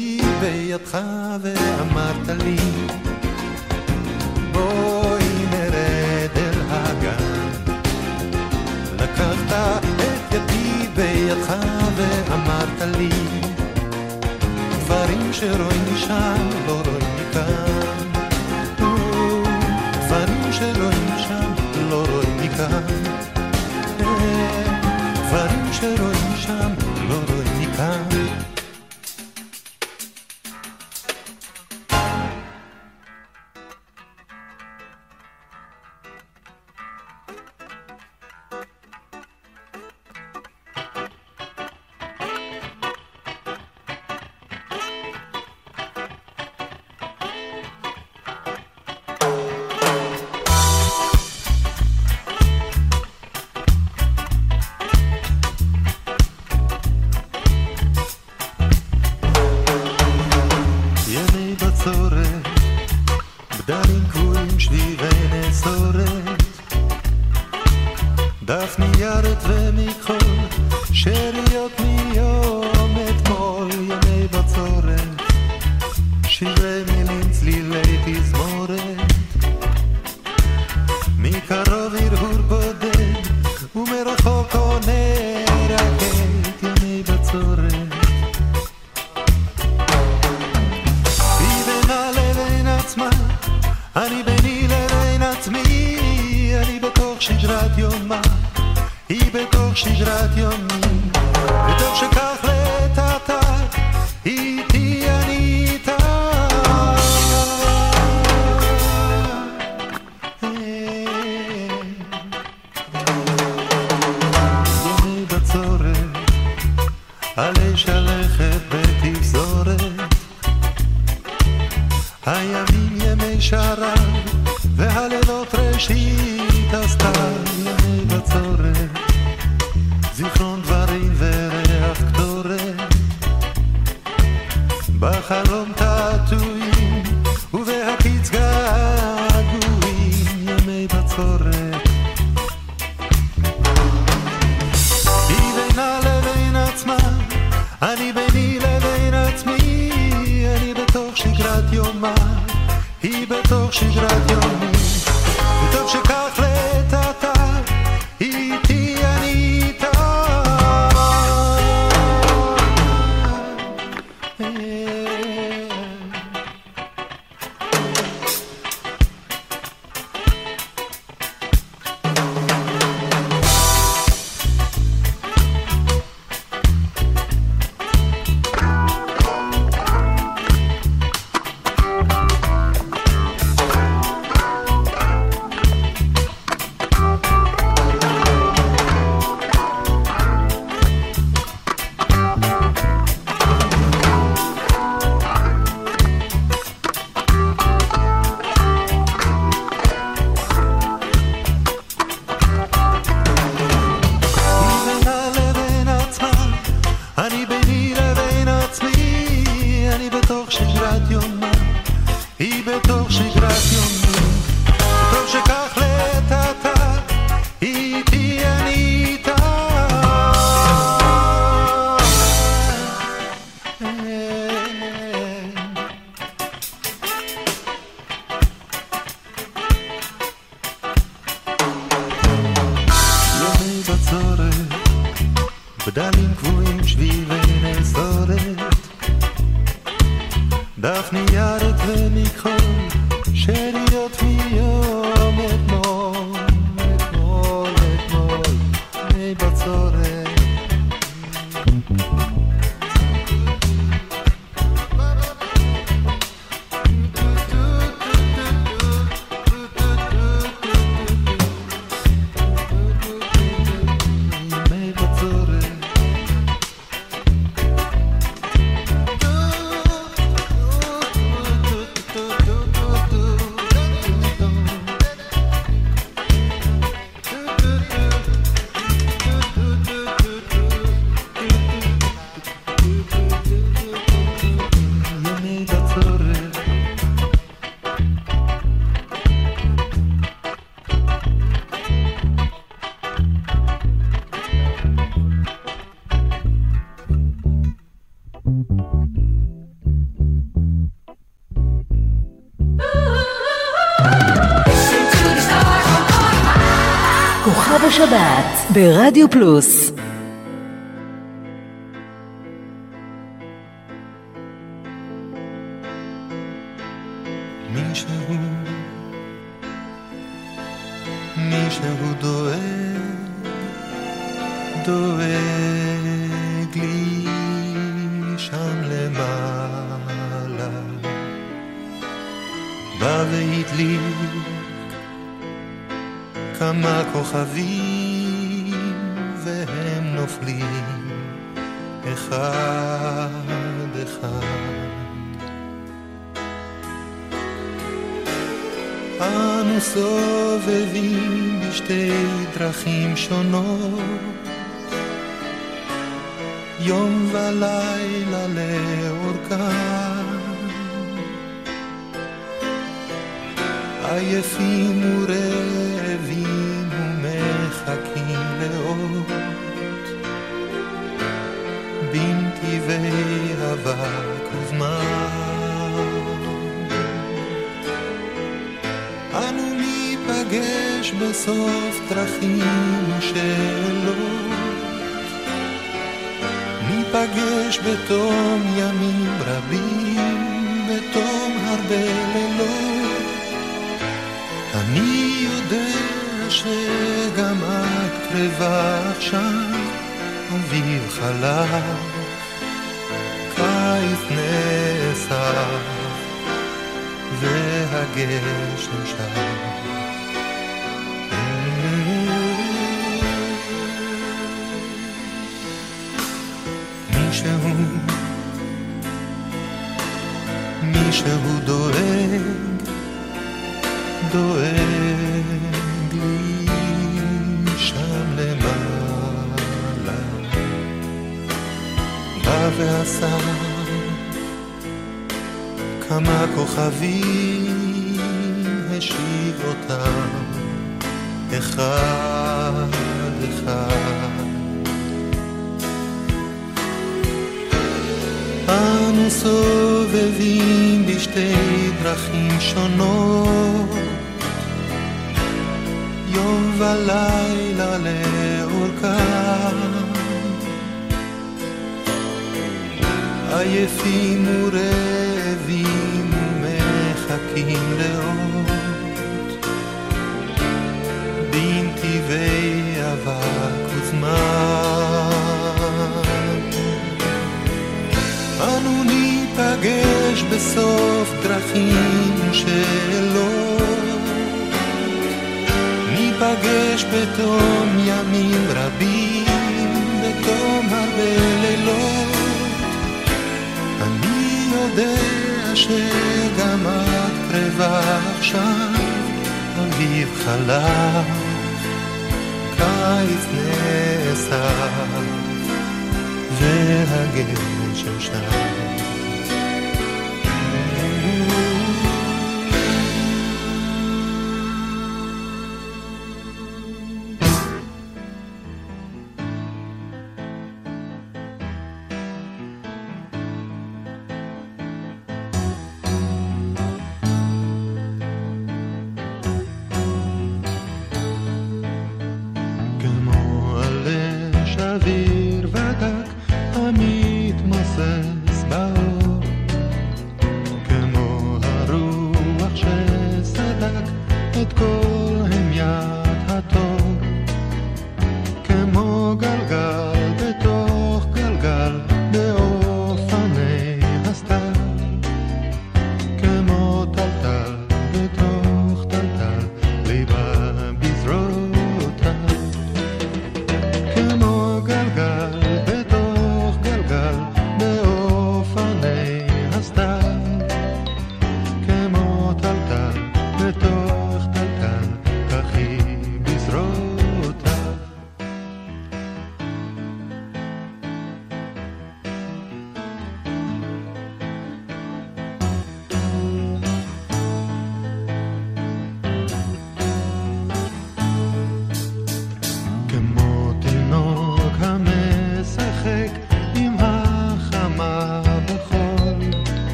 K: אותי בידך ואמרת לי
C: בואי נרד אל הגן. לקחת את ידי בידך ואמרת לי דברים שרואים משם לא רואים מכאן. דברים שרואים שם לא רואים מכאן. כן, דברים שרואים שם בצורת, בדלים קבועים
E: שביבי נסורת. דף ניירת ומכחול, שאריות מיום.
C: ברדיו פלוס.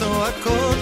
E: so I could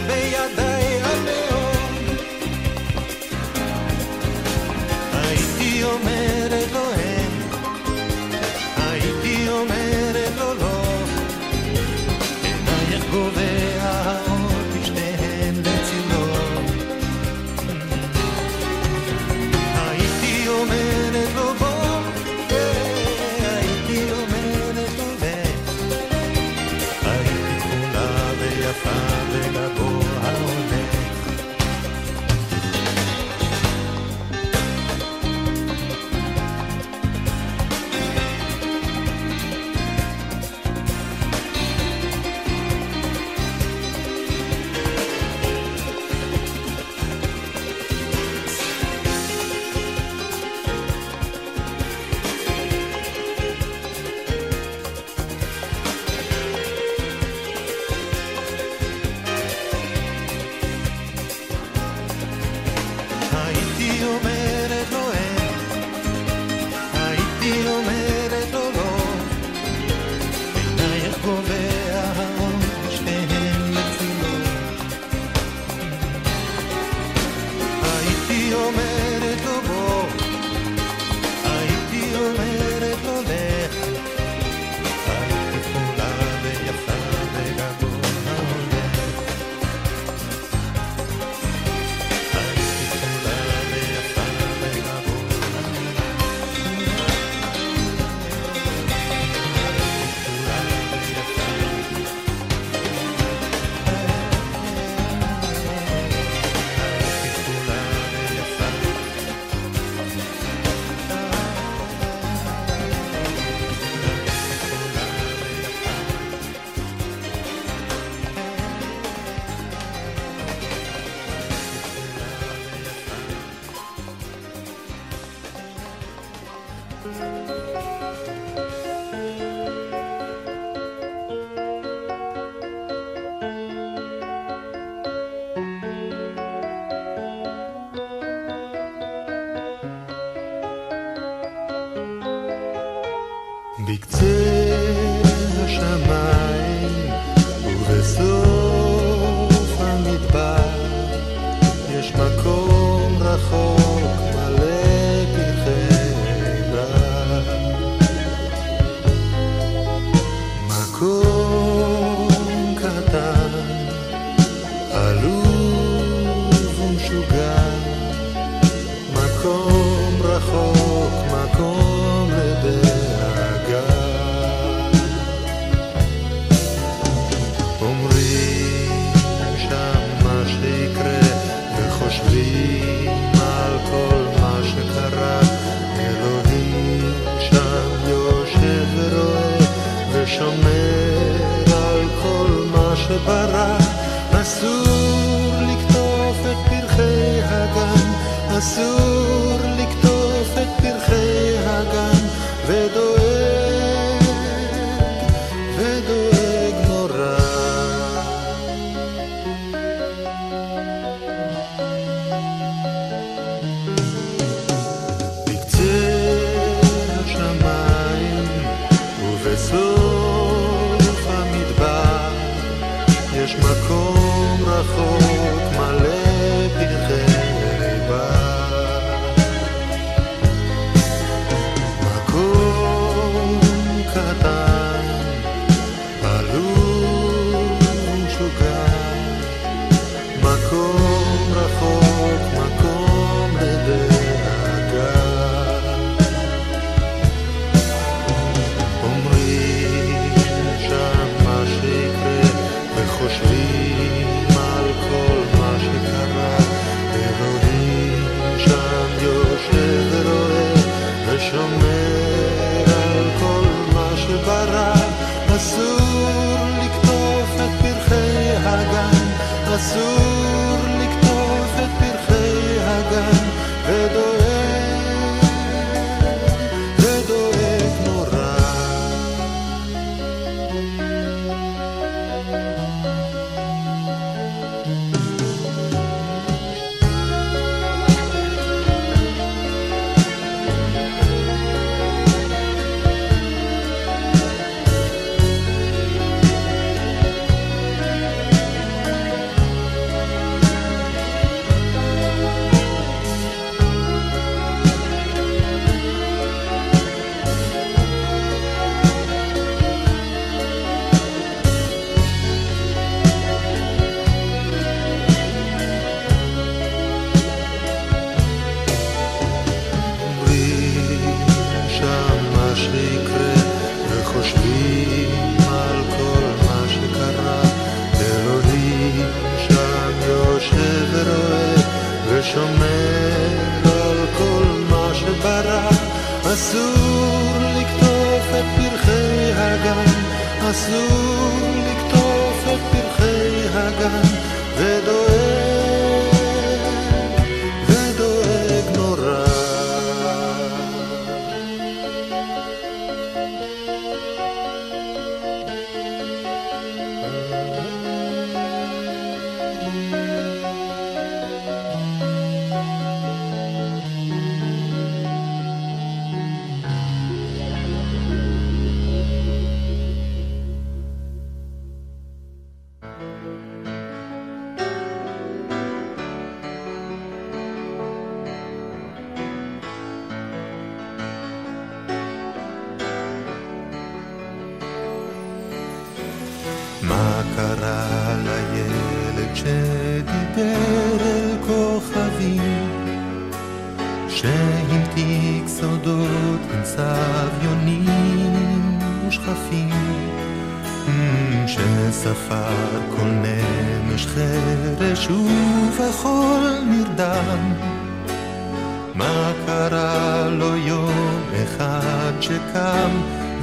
E: מה קרה לו יום אחד
C: שקם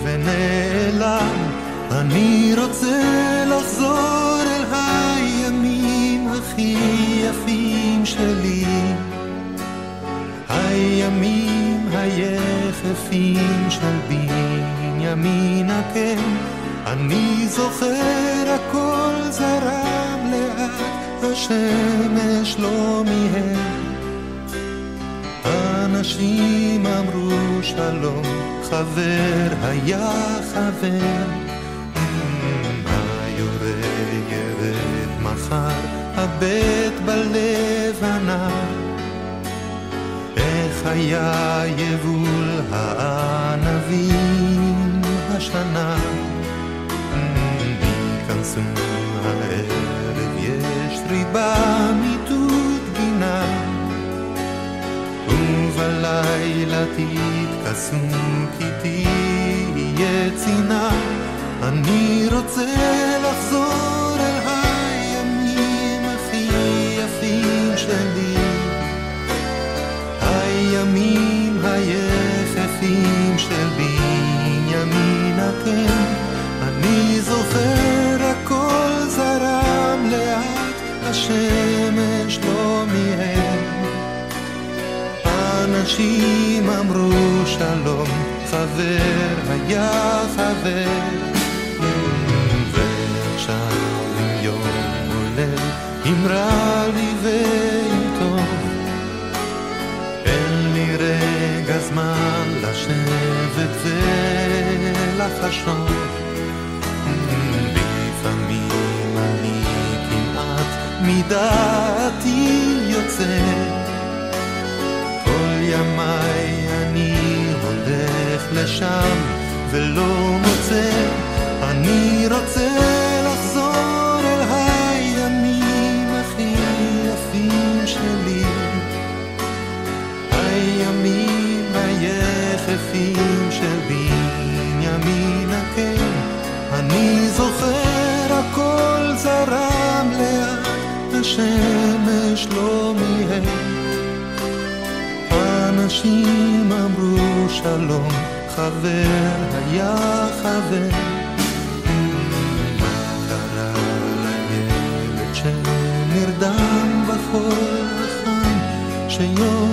C: ונעלם? אני רוצה לחזור אל הימים הכי יפים שלי. הימים היחפים של בנימין הקן, אני זוכר הכל זרם לאט, השמש לא מיהם. אנשים אמרו שלום, חבר היה חבר. היורה ירד מחר, הבט בלבנה. איך היה יבול הענבים השנה? ייכנסו הערב, יש ריבה מיטוט ובלילה תתכסו כי תהיה צינה. אני רוצה לחזור אל הימים הכי יפים שלי. הימים היחפים של בנימין הקן אני זוכר הכל זרם לאט השמש לא מיהר אנשים אמרו שלום, חבר היה חבר. ועכשיו יום עולה, אם לי ואם אין לי רגע זמן לשבת ולחשוב. לפעמים אני כמעט מדעתי יוצא ימיי אני הולך לשם ולא מוצא, אני רוצה לחזור אל הימים הכי יפים שלי, הימים היחפים של בנימין הקן, אני זוכר הכל זרם לאט, השמש לא מיהר. אנשים אמרו שלום, חבר היה חבר. מה קרה לילד שנרדם בחול החם, שיום